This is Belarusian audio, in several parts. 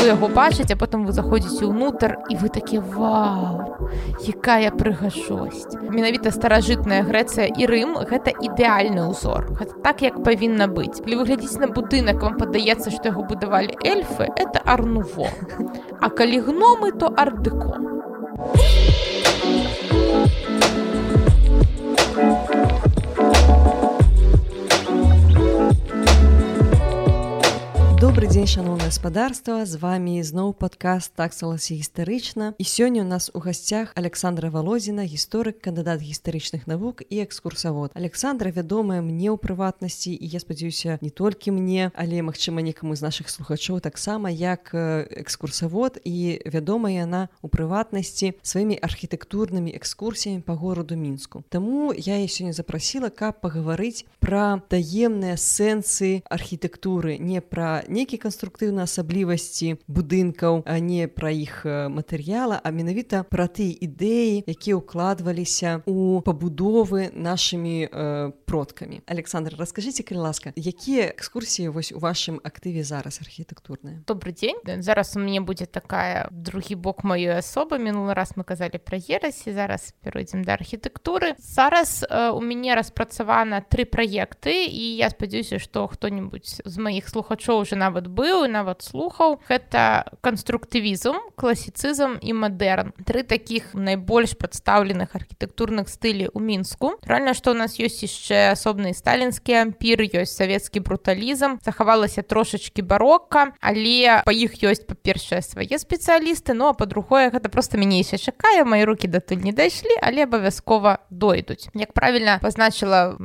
вы яго бачыце потым вы заходзіце ўнутр і вы такі вау якая прыгажосць менавіта старажытная Грэцыя і Рым гэта ідэальны ўзор гэта так як павінна быць калі вы глядзіць на будынак вам падаецца што яго будавалі эльфы это арнуво. А калі гномы то ардыко добрый дзень шаноўна гаспадарства з вами зноў падкаст таксалася гістарычна і сёння у нас у гасцях александра валозіна гісторык кандыдат гістарычных навук і экскурсавод александра вядомая мне ў прыватнасці і я спадзяюся не толькі мне але магчыма некаму з наших слухачоў таксама як экскурсавод і вядомая яна у прыватнасці сваімі архітэктурнымі экскурсіямі по гораду мінску. Таму я і сёння запрасіла каб пагаварыць пра таемныя сэнсы архітэктуры не пра не нейкія канструктыўныя асаблівасці будынкаў а не пра іх матэрыяла а менавіта пра тыя ідэі якія ўкладваліся у пабудовы нашымі э, продкамі александр расскажитеце калі ласка якія экскурсіі вось у вашым актыве зараз архітэктурныя добрый дзень зараз у мне будзе такая другі бок маёй асобы мінулы раз мы казалі пра ерасі зараз перайдзем да архітэктуры зараз э, у мяне распрацавана тры праекты і я спадзяюся што хто-нибудь з маіх слухачоў уже нават быў і нават слухаў гэта канструктывізм класіцызм і мадэрн тры такіх найбольш прадстаўленых архітэктурных стылі ў мінску рэальна што у нас ёсць яшчэ асобны сталінскі ампір ёсць савецкі бруталізм захавалася трошачки барокка але па іх ёсць па-першае свае спецыялісты ну а па-другое гэта просто мяняйся чакае мои руки датуль не дайшлі але абавязкова дойдуць як правильно пазначыла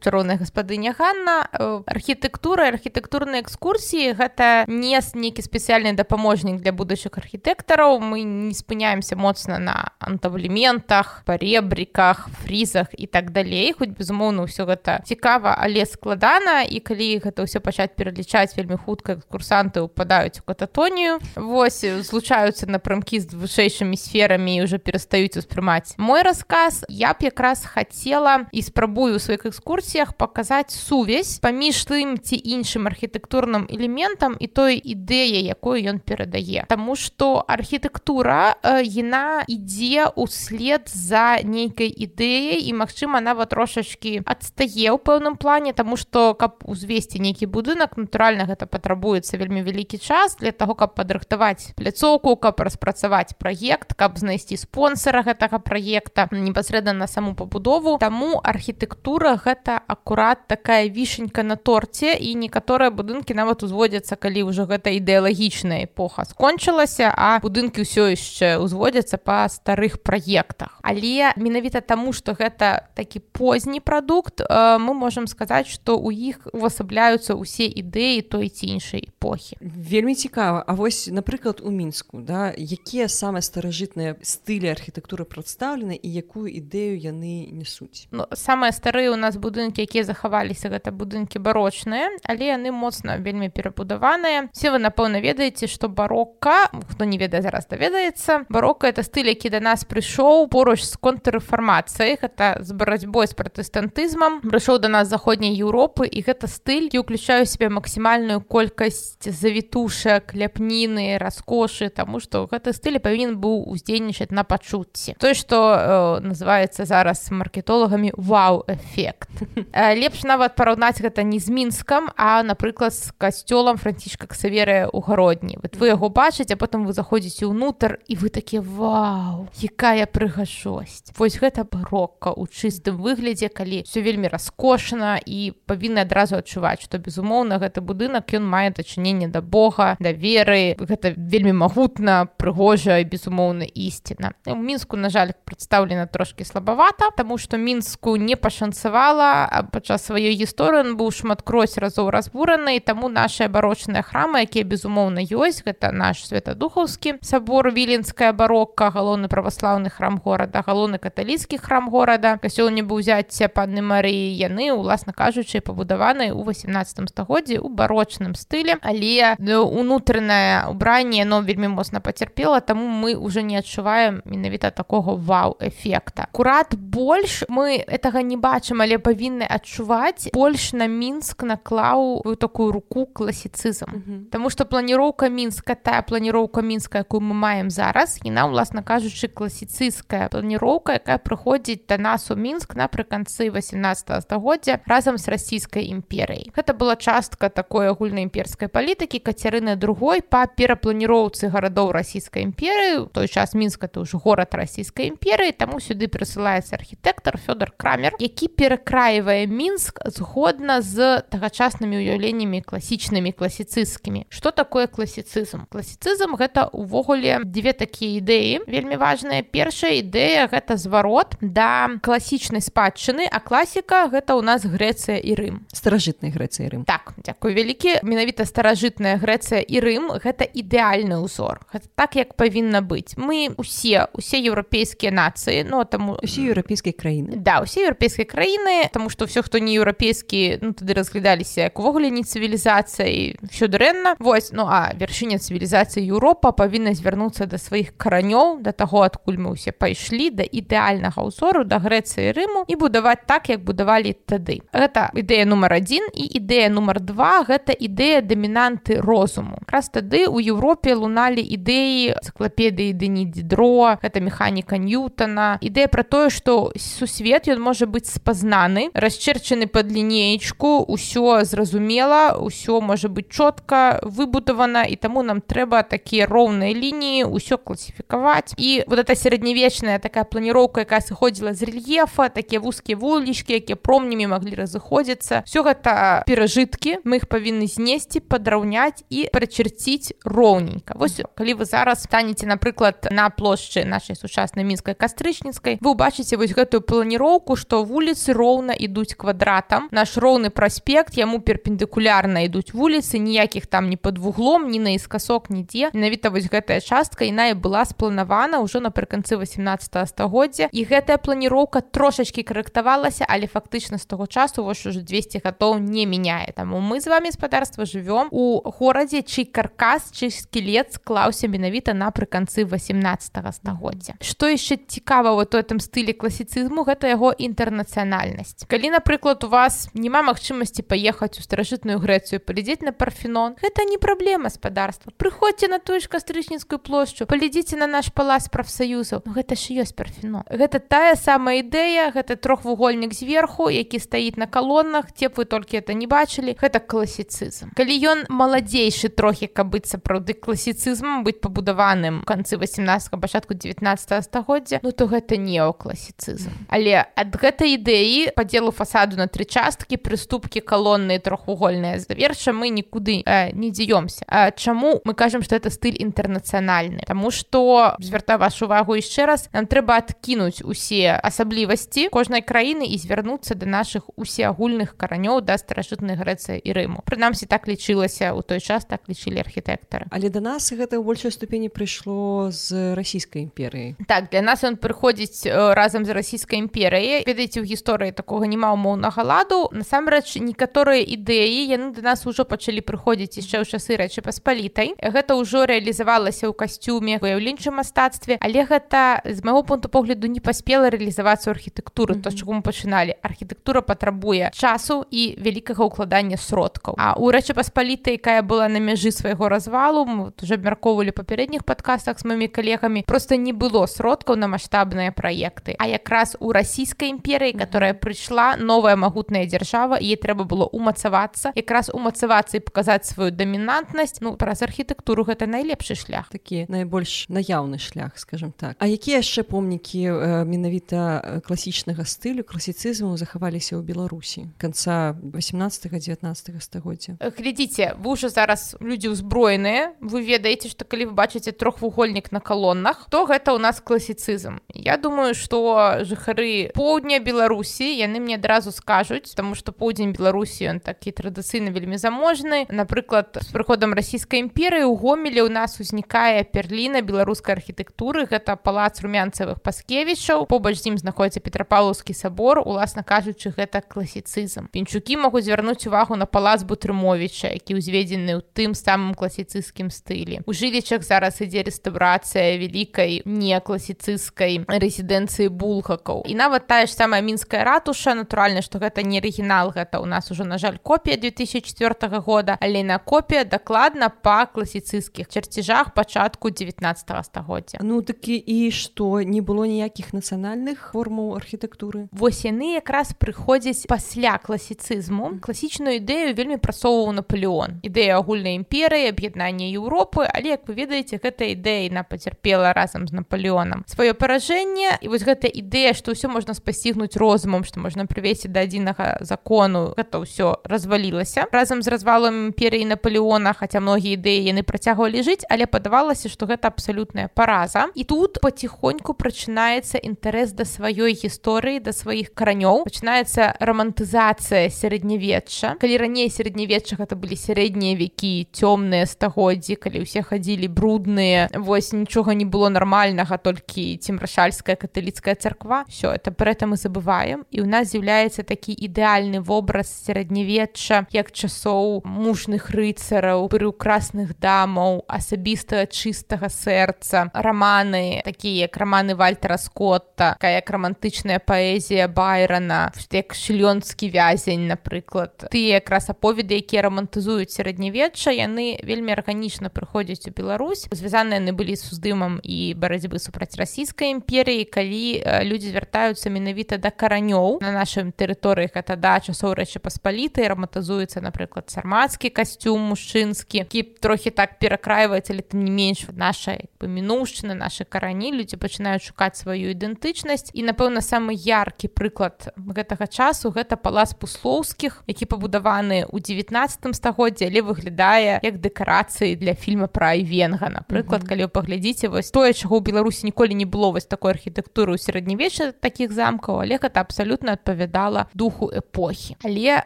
чароўная гаспадыня Ганна э, архітэктура архітэктурнай экскурсіі гэта не нейкі спецыяльны дапаможнік для будучых архітэктараў мы не спыняемся моцна на антаблементах паребріках фрізах і так далей хоць безумоўна ўсё гэта цікава але складана і калі гэта ўсё пачаць пералічаць вельмі хутка курсанты ўпадаюць у кататонію вось злучаюцца напрамкі з вышэйшымі сферамі і уже перастаюць успрымаць мой расказ я б якраз хацела і спрабую сваіх экскурсіях паказаць сувязь паміж тым ці іншым архітэктурным элементам элементам і той ідэяй якую ён перадае. Таму што архітэктура яна ідзе ўслед за нейкай ідэяй і магчыма нават трошачки адстае ў пэўным плане тому что каб узвесці нейкі будынак натуральна гэта патрабуецца вельмі вялікі час для того каб падрыхтаваць пляцоўку каб распрацаваць праект каб знайсці спонсора гэтага праекта непасрэдна на саму пабудову. Таму архітэктура гэта акурат такая вішенька на торце і некаторыя будынкі нават узводят узводзяцца калі ўжо гэта ідэалагічная эпоха скончылася а будынкі ўсё яшчэ узводзяцца па старых праектах. Але менавіта таму што гэта такі позні прадукт э, мы можемм сказаць што ў іх увасабляюцца ўсе ідэі той ці іншай эпохі. Вельмі цікава. А вось напрыклад у мінску да якія самыя старажытныя стылі архітэктуры прадстаўлены і якую ідэю яны несуць? Ну, самыя старыя у нас будынкі якія захаваліся гэта будынкі барочныя але яны моцна вельмі пераб перабудаваная все вы напэўна ведаеце что барокка хто не ведае зараз даведаецца барокка это стыль які да нас прыйшоў поруч з контррэфармацыяй. Гэта з барацьбой з пратэстантызмам. Прыйшоў до нас заходняй Еўропы і гэта стыль і уключаю себе максімальную колькасць завітушак ляпніны раскошы тому что гэты стыль павінен быў уздзейнічаць на пачуцці той что э, называется зараз маркетолагамі вау-эфект э, лепш нават параўнаць гэта не з мінскам а напрыклад з касцёл касцёлам францішка ксаверыя ў гародні вот вы яго бачыце потым вы заходзіце ўнутр і вы такі вау якая прыгажосць вось гэта барокка ў чыстым выглядзе калі все вельмі раскошана і павінны адразу адчуваць што безумоўна гэты будынак ён мае дачыненне да Бога да веры. Гэта вельмі магутна прыгожа безумоўна ісціна. У мінску на жаль прадстаўлена трошки слабавата тому что мінску не пашанцавала падчас сваёй гісторыі быў шматкрось разоў разбураны і таму наша барочныя храмы якія безумоўна ёсць. Гэта наш светадухаўскі сабор віленская барокка галоўны праваслаўны храм горада галоўны каталіцкі храм горада. Касёл не быў узяцця панны марыі яны уласна кажучы пабудаваны ў 18 стагоддзі у барочным стылі. Але унутранае убранне но вельмі моцна пацярпела таму мы уже не адчуваем менавіта такого вау-эфекта. Акурат больш мы этого не бачым але павінны адчуваць. Больш на мінск наклаў такую руку класі класіцызм mm -hmm. Таму што планіроўка мінска тая планіроўка мінска якую мы маем зараз і нам уласна кажучы класіцыйская планіроўка якая прыходзіць да нас у мінск напрыканцы 18 стагоддзя разам з расійскай імперыяй гэта была частка такой агульнай імперскай палітыкі кацярыны другой па перапланіроўцы гарадоў расійскай імперыі той час мінска то ўжо горад расійскай імперыі таму сюды прысылаецца архітэктар фёдор крамер які перакраівае мінск згодна з тагачаснымі ўяўленнямі класічнымі класіцысцкімі что такое класіцызм? Класіцызм гэта увогуле дзве такія ідэі вельмі важная першая ідэя гэта зварот да класічнай спадчыны а класіка гэта ў нас Грэцыя і Рым. Старажытнай Грэцыя Рым. Так дзякую вялікі. Менавіта старажытная Грэцыя і Рым гэта ідэальны ўзор. Гэта так як павінна быць. Мы усе усе еўрапейскія нацыі но ну, таму усе еўрапейскія краіны. Да усе еўрапейскай краіны тому что все хто не еўрапейскі ну тады разглядаліся як увогуле не цывілізацыя і все дрэнна вось ну а вяршыня цывілізацыі Еўропа павінна звярнуцца да сваіх каранёў да таго адкуль мы ўсе пайшлі да ідэальнага ўзору да Грэцыі рыму і будаваць так як будавалі тады. Гэта ідэя нумар адзін і ідэя нумар два гэта ідэя дамінанты розуму. Раз тады у Еўропе луналі ідэі цыклапедыі дыні дідро гэта механіка ньютона. Ідэя пра тое што сусвет ён можа быць спазнаны расчерчаны под лінеечку ўсё зразумела ўсё можа быть чётка выбудавана і таму нам трэба такія роўныя лініі ўсё класіфікаваць і вот эта сярэднявечная такая планіроўка якая сыходзіла з рельефа такія вузкія вулічкі якія промнямі маглі разыходзіцца все гэта перажыткі мы их павінны знесці падраўняць і прачерціць роўненька вось калі вы зараз станеце напрыклад на плошчы нашай сучаснай мінскай кастрычніцкай вы убачыце вось гэтую планіроўку што вуліцы роўна ідуць квадратам наш роўны праспект яму перпендыкулярна ідуць вуліцы ніякіх там не под вуглом ні наіскасок нідзе менавіта вось гэтая частка іна і была спланавана ўжо напрыканцы 18 стагоддзя. І гэтая планіроўка трошачки карэктавалася але фактычна з таго часу вось уже 200 гадоў не мяняе. Таму мы з вами спадарства жывём у горадзе чый каркас чый скелет склаўся менавіта напрыканцы 18 стагоддзя. Что яшчэ цікава вот у этом стылі класіцызму гэта яго інтэрнацыянальнасць. Калі напрыклад у вас няма магчымасці паехаць у старажытную грэцыю палядзець на парфенон. Гэта не праблема спадарства прыходзьце на тую ж кастрычніцкую плошчу палядзіце на наш палац прафсаюзаў ну, гэта ж ёсць парфено гэта тая самая ідэя гэта трохвугольнік зверху які стаіць на калоннах те вы толькі это не бачылі. Гэта класіцызм. Калі ён маладзейшы трохі каб быць сапраўды класіцызмам быць пабудаваным канцы 18 пачатку 19 стагоддзя ну то гэта неокласіцызм. Але ад гэтай ідэі падзелу фасаду на тры часткі прыступкі калонныя трохвугольныя заверша мы нікуды э, не дзеёмся чаму мы кажам что это стыль інтэрнацыянальны? Таму что звярта вашу увагу яшчэ раз нам трэба адкінуць усе асаблівасці кожнай краіны і звярнуцца да наших усеагульных каранёў да старажытнай грэцыя і рыму. Прынамсі так лічылася у той час так лічылі архітэктары. Але да нас гэта ў большай ступені прыйшло з расійскай імперыі так для нас ён прыходзіць э, разам з расійскай імперыяй. Ведаеце ў гісторыі такога няма умоўнага ладу. Насамрэч некаторыя ідэі яны да нас ужо пачалі прыходзіць яшчэ ў часы рэчы паспалітай. Гэта ўжо рэалізавалася ў касцюме выяўленчым мастацтве але гэта з майго пункту погляду не паспела рэалізавацца архітэктуры mm -hmm. то чаго мы пачыналі. Архітэктура патрабуе часу і вялікага ўкладання сродкаў. А у рэчы паспалітай якая была на мяжы свайго развалу уже абмяркоўвалі папярэдніх падкастах з маімі калегамі просто не было сродкаў на маштабныя праекты. А якраз у расійскай імперыі которая прыйшла новая магутная дзяржава ей трэба было умацавацца якраз умацавацца і паказаць сваю дамінантнасць ну праз архітэктуру гэта найлепшы шлях. Такі найбольш наяўны шлях скажем так. А якія яшчэ помнікі э, менавіта класічнага стылю класіцызму захаваліся ў беларусі конца 18 19 стагоддзя глядзіце вы ўжо зараз людзі ўзброеныя вы ведаеце што калі вы бачыце трохвугольнік на калоннах то гэта ў нас класіцызм Я думаю что жыхары поўдня беларусі яны мне адразу скажуць тому что поўдзень беларусі ён такі традыцыйна вельмі заможны напрыклад с прыходам расійскай імперыі у гомелі у нас узнікае перліна беларускай архітэктуры. Гэта палац румянцавых паскевічаў побач з ім знаходіцца петрапаўлаўскі сабор. Уласна кажучы гэта класіцызм. Пенчукі могуць звярнуць увагу на палац бутрымовича які ўзведзены ў тым самым класіцыйскім стылі. У жылічах зараз ідзе рэстаўрацыя вялікай не класіцыйскай рэзідэнцыі булгакаў. І нават тая ж самая мінская ратуша. Натуральна што гэта не арыгінал гэта у нас уже на жаль копія 2004 года алейнакопія дакладна па класіцыйскіх чарцежах пачатку 19 стагоддзя. Ну такі і што? Не было ніякіх нацыянальных формаў архітэктуры? Вось яны якраз прыходзяць пасля класіцызму. Класічную ідэю вельмі прасоўваў наполеон. Ідэя агульнай імперыі аб'яднання Еўропы але як вы ведаеце гэта ідэя на пацярпела разам з наполеонам. Сваё паражэнне і вось гэта ідэя што ўсё можна спасігнуць розумам што можна прывесці да адзінага закону. Гэта ўсё развалілася. Разам з развалом імперыі наполеона хаця многія ідэі яны працягвалі жыць але падавалася што гэта абсалютная параза. І тут паціхоньку прачынаецца інтарэс да сваёй гісторыі да сваіх каранёў. Пачынаецца романтызацыя сярэднявечча. Калі раней сярэднявечча гэта былі сярэднія векі цёмныя стагоддзі калі ўсе хадзілі брудныя вось нічога не было нармальнага толькі цімрашальская каталіцкая царква. Все это про это мы забываем. І у нас з'яўляецца такі ідэальны вобраз сярэднявечча як часоў мужных рыцараў прыукрасных дамаў асабістага чыстага сэрца раманы такія як раманы вальтера скотта такая як романтычная паэзія байрана як шлёнскі вязень напрыклад. Ты якраз аповеды якія романтызуюць сярэднявечча яны вельмі арганічна прыходзяць у Беларусь. Звязаныя яны былі з уздымам і барацьбы супраць расійскай імперыі калі людзі звяртаюцца менавіта да каранёў. На нашай тэрыторыі гэта да часоў рэчы паспалітай раматазуецца напрыклад сармацкі касцюм мужчынскі які трохі так перакрайваецца але тым не менш наша бы мінушчыны нашы карані людзі пачынаюць шукаць сваю ідэнтычнасць і напэўна самы яркі прыклад гэтага часу гэта палац пуслоўскіх які пабудаваны ў 19 стагоддзе але выглядае як дэкарацыі для фільма пра айвенга напрыклад. Mm -hmm. калі вы паглядзіце вось тое чаго ў беларусі ніколі не было вось такой архітэктуры ў сярэднявечча таких замкаў але гэта абсалютна адпавядала духу эпохі. Але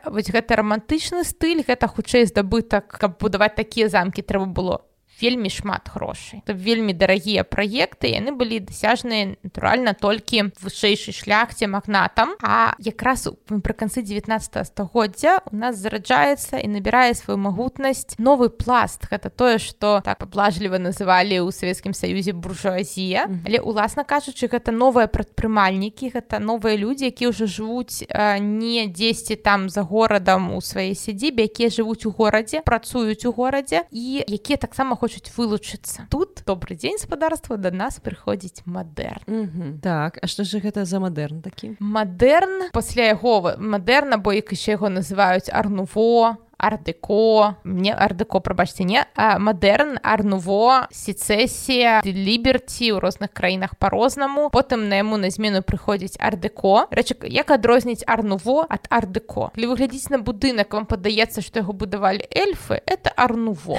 вось гэта романтычны стыль гэта хутчэй здабытак каб будаваць такія замкі трэба было вельмі шмат грошай то вельмі дарагія праекты яны былі дасяжныя натуральна толькі вышэйшай шляхце магнатам. А якраз прыканцы 19 стагоддзя у нас зараджаецца і набірае сваю магутнасць новы пласт. Гэта тое што так паблажліва называлі ў савецкім саюзе буржуазія. Але уласна кажучы гэта новыя прадпрымальнікі гэта новыя людзі якія ўжо жывуць не дзесьці там за горадам у сваёй сядзібе якія жывуць у горадзе працуюць у горадзе і якія таксама хочуць хочуць вылучыцца тут добрый дзень спадарства да нас прыходзіць мадэрн так а што ж гэта за мадэрн такі мадэрн пасля яго мадэрна бо як яшчэ яго называюць арнуво ардеко мне ардеко прабачце не мадэрн арнуво сецесія ліберці ў розных краінах по-рознаму потым на яму на змену прыходзіць ардеко рэчак як адрозніць арнуво ад ардеко калі вы глядзіць на будынак вам падаецца што яго будавалі эльфы это арнуво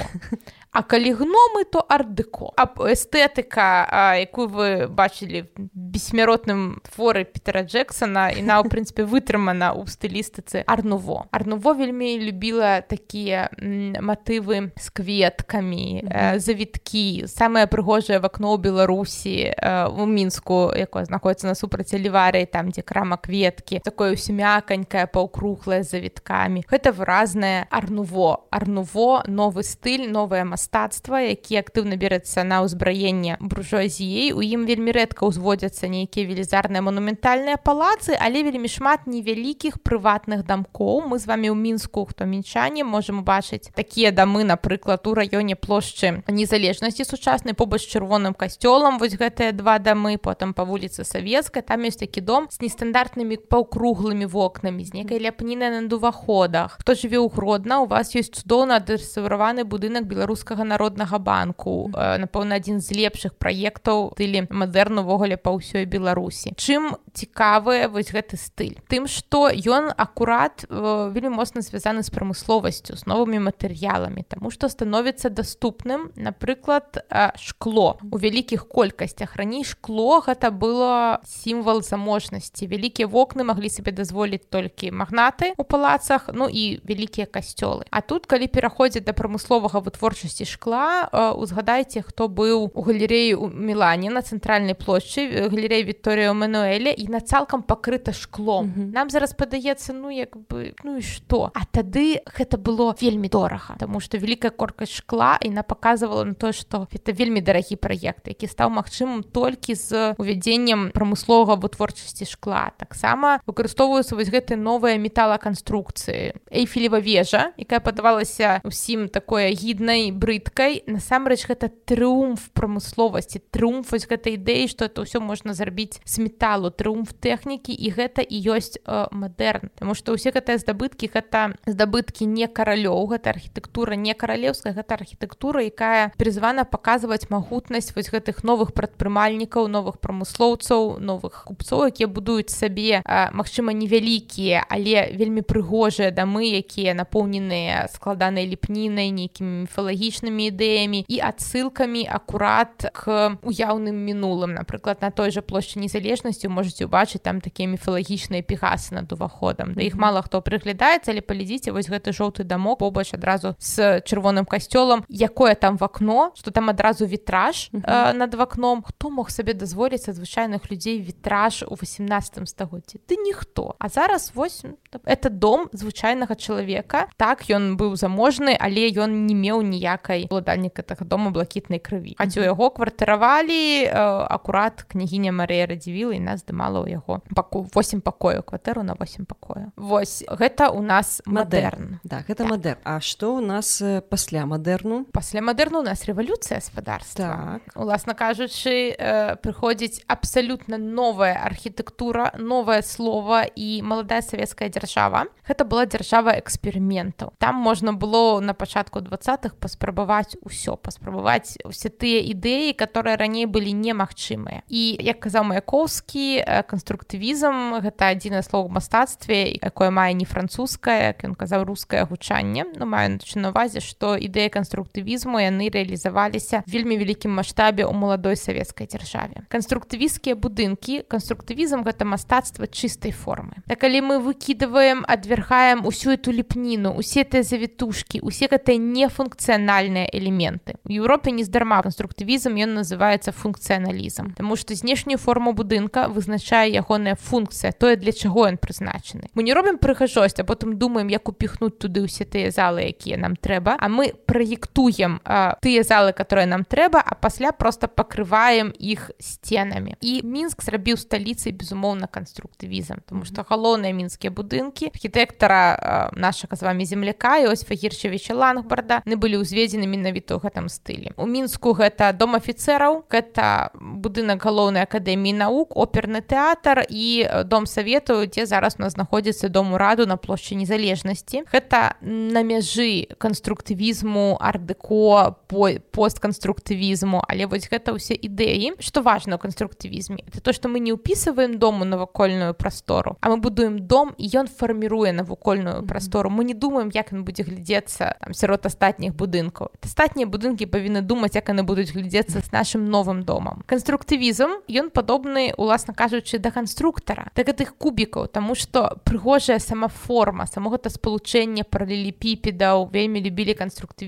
А калі гномы то ардыко аб эстэтыка якую вы бачылі бессмяротным творы Петера Джексона і на ў прынцыпе вытрымана ў стылістыцы арнуво арнуво вельмі любіла такія матывы з кветкамі завіткі самае прыгожае в акно ў беларусі у мінску якое знаходіцца насупраць ліварыі там дзе крама кветкі такое ўсё мяканькае паўкруглае завіткамі гэта выразнае арнуво. Арнуво новы стыль новая мастак мастацтва які актыўна берецца на ўзбраенне буржуазіяй. У ім вельмі рэдка ўзводзяцца нейкія велізарныя манументальныя палацы але вельмі шмат невялікіх прыватных дамкоў. Мы з вами ў мінску хто мінчане можем убачыць такія дамы напрыклад у раёне плошчы незалежнасці сучаснай побач чырвоным касцёлам. Вось гэтыя два дамы потым па вуліцы савецкай. Там ёсць такі дом з нестандартнымі паўкруглымі вокнамі з некай ляпніны над уваходах. Хто жыве ў гродна у вас ёсць цудоўна адресаваны будынак беларускага беларускага народнага банку. Напэўна адзін з лепшых праектаў тылі мадэрн увогуле па ўсёй беларусі. Чым цікавы вось гэты стыль? Тым што ён акурат вельмі моцна звязаны з прамысловасцю з новымі матэрыяламі таму што становіцца даступным напрыклад шкло. У вялікіх колькасцях. Раней шкло гэта было сімвал заможнасці. Вялікія вокны маглі сабе дазволіць толькі магнаты у палацах ну і вялікія касцёлы. А тут калі пераходзіць да прамысловага вытворчасці вытворчасці шкла узгадайце хто быў у галереі у мілане на цэнтральнай плошчы галерея Вікторыя Мануэля і на цалкам пакрыта шклом. Mm -hmm. нам зараз падаецца ну як бы ну і што? А тады гэта было вельмі дорага Таму што вялікая коркасць шкла і на паказвала на то што это вельмі дарагі праект які стаў магчымым толькі з увядзеннем прамысловага вытворчасці шкла. Таксама выкарыстоўваюцца вось гэты новыя металаканструкцыі. Эйфелева вежа якая падавалася усім такое гіднай брыдкай насамрэч гэта трыумф прамысловасці трыумф вось гэтай ідэі што это ўсё можна зрабіць з металу трыумф тэхнікі і гэта і ёсць э, мадэрн. Таму што ўсе гэтыя здабыткі гэта здабыткі не каралёў гэта архітэктура не каралеўская гэта архітэктура якая прызвана паказваць магутнасць вось гэтых новых прадпрымальнікаў новых прамыслоўцаў новых купцоў якія будуюць сабе магчыма невялікія але вельмі прыгожыя дамы якія напоўненыя складанай ліпнінай нейкімі міфалагічнымі ідэямі і адсылкамі акурат к уяўным мінулым напрыклад на той жа плошчы незалежнасці можете убачыць там такія міфалагічныя пегасы над уваходам да іх мала хто прыглядаецца але палезіце вось гэты жоўты дамок побач адразу з чырвоным касцёлам якое там в акно что там адразу вітраж э, над вакном хто мог сабе дазволіць звычайных людзей вітраж у 18 стагоддзі ты ніхто а зараз вось это дом звычайнага чалавека так ён быў заможны але ён не меў ніякай уладальніка так дома блакітнай крыві. А у яго кватаравалі э, акурат княгіня Марыя радзівіла і нас здымала ў яго паку 8 пакою кватэру на 8 пакоя Вось гэта у нас мадэрн. Да гэта так. мадэр А што у нас э, пасля мадэрну? Пасля мадэрну у нас рэвалюцыя гаспадарства так. уласна кажучы э, прыходзіць абсалютна новая архітэктура новае слово і маладая савецкая дзяржава. Гэта была дзяржава эксперыментаў. Там можна было на пачатку двадцатых паспрабаваць усё паспрабаваць усе тыя ідэі которые раней былі немагчымыя і як казаў маяковскі канструктывізм гэта адзінае слово мастацтве якое мае не французскае як ён казаў рускае гучанне ну маю на увазе што ідэя канструктывізму яны рэалізаваліся вельмі вялікім маштабе ў маладой савецкай дзяржаве канструктывісцкія будынкі канструктывізм гэта мастацтва чыстай формы. Так калі мы выкідываем адвергаем усю эту ліпніну усе тыя завітушкі усе гэтыя нефункцыянальныя элементы у Еўропе нездарма канструктывізм ён называется функцыяналізм Таму што знешнюю форму будынка вызначае ягоная функцыя тое для чаго ён прызначаны мы не робім прыгажосць а потым думаем як упіхнуць туды ўсе тыя залы якія нам трэба а мы Праектуем тыя залы которые нам трэба а пасля просто пакрываем іх сценамі і мінск зрабіў сталіцай безумоўна канструктывізм тому что галоўныя мінскія будынкі архітэктара нашага з вами земляка і ось фагірчавіча лангбарда не былі ўзведзены менавіта ў гэтым стылі у мінску гэта дом афіцераў гэта будынак галоўнай акадэміі навук оперны тэатр і дом савету дзе зараз у нас знаходзіцца дом ураду на плошчы незалежнасці гэта на мяжы канструктывізму ардыко по постканструктывізму але вось гэта ўсе ідэі. Што важно ў канструктывізме это то што мы не ўпісываем дому навакольную прастору а мы будуем дом і ён фарміруе навукольную прастору. Мы не думаем як ён будзе глядзецца там сярод астатніх будынкаў. Астатнія будынкі павінны думаць як яны будуць глядзецца з нашим новым домам. Канструктывізм ён падобны уласна кажучы да канструктара так гэтых кубікаў тому что прыгожая сама форма само гэта спалучэнне паралелепіпедаў вельмі любілі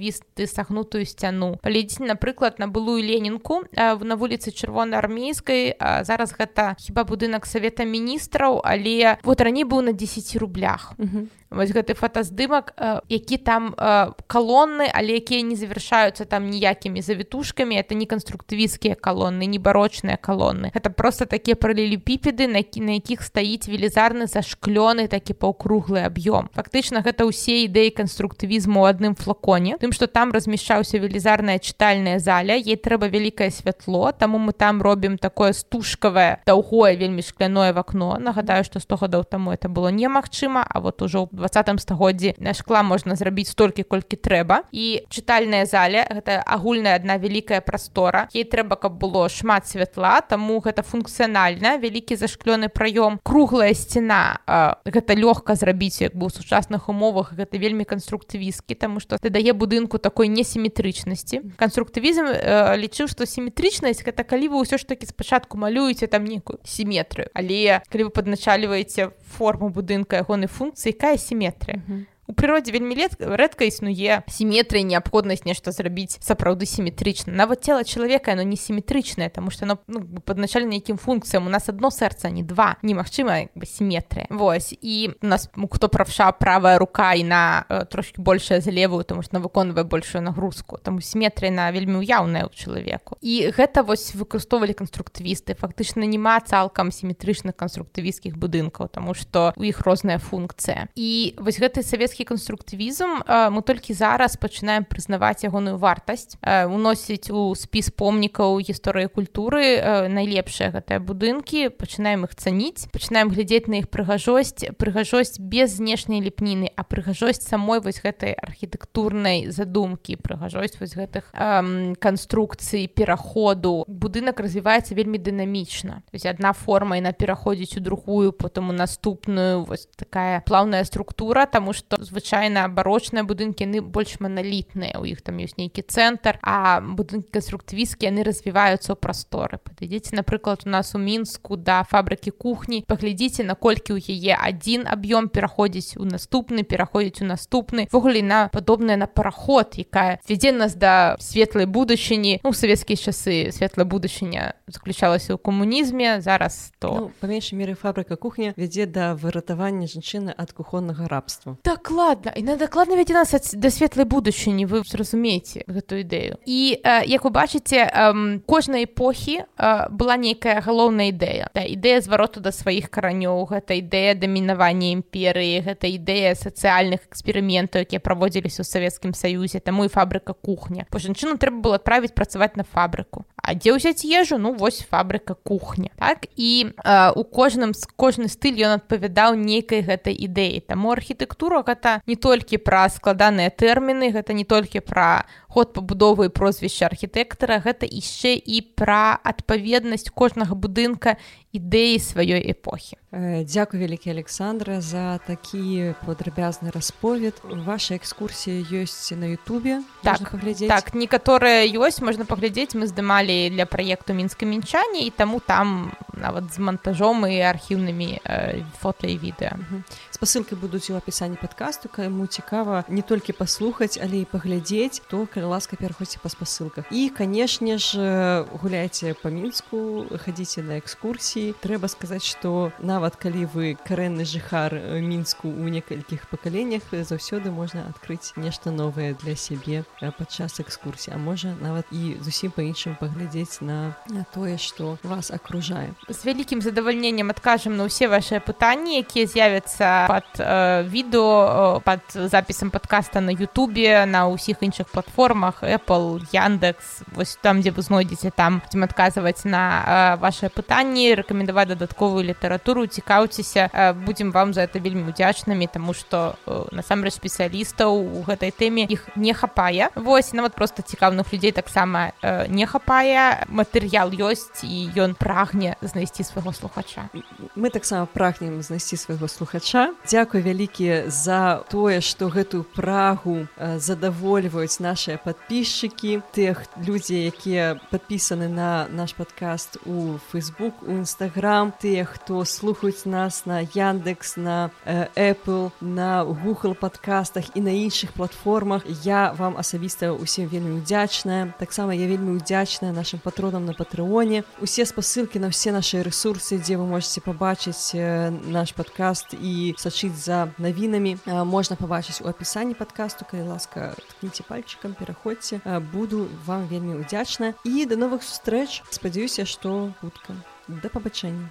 канструктывісты сагнутую сцяну паледзіць напрыклад на былую ленінку на вуліцы чырвонаармейскай зараз гэта хіба будынак савета міністраў але вот раней быў на 10 рублях вось гэты фотаздымак які там калонны але якія не завяршаюцца там ніякімі завітушкамі. Это не канструктывісцкія калоны не барочныя калоны это просто такія паралелепіпеды на на якіх стаіць велізарны зашклёны такі паўкруглы аб'ём. Фактычна гэта ўсе ідэі канструктывізму ў адным флаконе. Тым што там размяшчаўся велізарная чытальная заля ей трэба вялікае святло таму мы там робім такое стужкавае даўгое вельмі шкляное в акно нагадаю што 100 гадоў таму это было немагчыма а вот ужо ў двадцатым стагоддзі на шкла можна зрабіць столькі колькі трэба. І чытальная заля гэта агульная адна вялікая прастора. Ей трэба каб было шмат святла таму гэта функцыянальна вялікі зашклёны праём. Круглая сцена гэта лёгка зрабіць як бы у сучасных умовах гэта вельмі канструктывіскі таму што ты дае будынку такой несіметрычнасці. Канструктывізм лічыў што сіметрычнасць гэта калі вы ўсё ж таки спачатку малюеце там нейкую сіметрыю. Але калі вы падначаліваеце форму будынка ягонай функцыі якая сіметрыя у прыродзе вельмі лет рэдка існуе сіметрыя неабходнасць нешта зрабіць сапраўды сіметрычна нават цела чалавека оно не сіметрычнае тому что оно ну, падначалі нейкім функцыям у нас одно сэрца не два. Немагчыма бы сіметрыя Вось і у нас ну, хто правша правая рука і на э, трошки большая за левую тому что выконвае большую нагрузку. Там сіметрыя на вельмі уяўная ў чалавеку і гэта вось выкарыстоўвалі канструктывісты фактычна няма цалкам сіметрычных канструктывісцкіх будынкаў тому что у іх розная функцыя і вось гэты савецкі канструктывізм мы толькі зараз пачынаем прызнаваць ягоную вартасць уносіць у спіс помнікаў гісторыі культуры найлепшыя гэтыя будынкі пачынаем іх цаніць пачынаем глядзець на іх прыгажосць прыгажосць без знешняй ліпніны а прыгажосць самой вось гэтай архітэктурнай задумкі прыгажосць вось гэтых эм, канструкцый пераходу будынак развіваецца вельмі дынамічна одна форма і на пераходзіць у другую потым у наступную вось такая плаўная структура тому что звычайна барочныя будынкі яны больш маналітныя у іх там ёсць нейкі цэнтр а будынкі канструктывіскі яны развіваюцца ў прасторы падыдзеце напрыклад у нас у мінску да фабрыкі кухні. Паглядзіце наколькі ў яе адзін аб'ём пераходзіць у наступны пераходзіць у наступны ввогуле на падобная на параход якая вядзе нас да светлай будучыні ну савецкія часы светлая будучыня заключалася ў камунізме зараз то. Ну, па меншай меры фабрыка кухня вядзе да выратавання жанчыны ад кухоннага рабства. Так ладно і на дакладна вядзе нас да светлай будучыні вы зразумееце гэтую ідэю і э, як вы бачыце э, кожнай эпохі э, была нейкая галоўная ідэя да ідэя звароту да сваіх каранёў гэта ідэя дамінавання імперыі гэта ідэя сацыяльных эксперыментаў якія праводзіліся ў савецкім саюзе таму і фабрыка кухня по жанчыну трэба было адправіць працаваць на фабрыку А дзе ўзяць ежу? Ну вось фабрыка кухня. Так і э, у кожным з кожны стыль ён адпавядаў нейкай гэтай ідэі таму архітэктура гэта не толькі пра складаныя тэрміны гэта не толькі пра ход пабудовы прозвішча архітэктара гэта яшчэ і пра адпаведнасць кожнага будынка ідэі сваёй эпохі Дзякуй вялікі Александра за такі падрабязны расповед ваша экскурсія ёсць на Ютубе так паглядзець так некаторыя ёсць можна паглядзець мы здымалі для праекту мінска мінчане і таму там нават з монтажом і архіўнымі э, фото і відэа спасылкі будуць у апісанні падкасту каму цікава не толькі паслухаць але і паглядзець то калі ласка пераходзьце па спасылках і канешне ж гуляйце па мінску хадзіце на экскурсіі трэба сказаць што нават калі вы карэнны жыхар э, мінску ў некалькіх пакаленнях заўсёды можна адкрыць нешта новае для сябе э, падчас экскурсіі а можа нават і зусім па-іншым паглядзець на тое што вас акружае. З вялікім задавальненнем адкажам на ўсе ваши пытанні якія з'явяцца под э, відео под запісам подкаста на Ютубе на ўсіх іншых платформах Apple яндекс вось там дзе вы знойдзеце там будем адказваць на э, ваше пытанні рэкамендаваць дадатковую літаратуру цікаўцеся будзем вам за это вельмі удзячнымі тому что насамрэч спецыялістаў у гэтай тэме іх не хапае восьось нават просто цікаўных людзей таксама не хапае матэрыял ёсць і ён прагне знайсці свайго слухача. Мы таксама прагнем знайсці свайго слухача. Дякую вялікі за тое што гэтую прагу задавольваюць нашыя подписчики тых людзі якія подпісаны на наш подкаст у Facebook у нстаграм тыя хто слух слухаюць нас на яндекс на э, apple на google подкастах і на іншых платформах. Я вам асабіста усім вельмі удзячная таксама я вельмі удзячная нашим патронам на патрыоне усе спасылкі на все наши ресурсы дзе вы можете побачыць э, наш подкаст і сачыць за навінамі. Э, можна побачыць у апісанні подкасту калі ласка ткніце пальчикам пераходзьце. Э, буду вам вельмі удзячна і до новых сустрэч. Спадзяюся что хутка До пабачэння.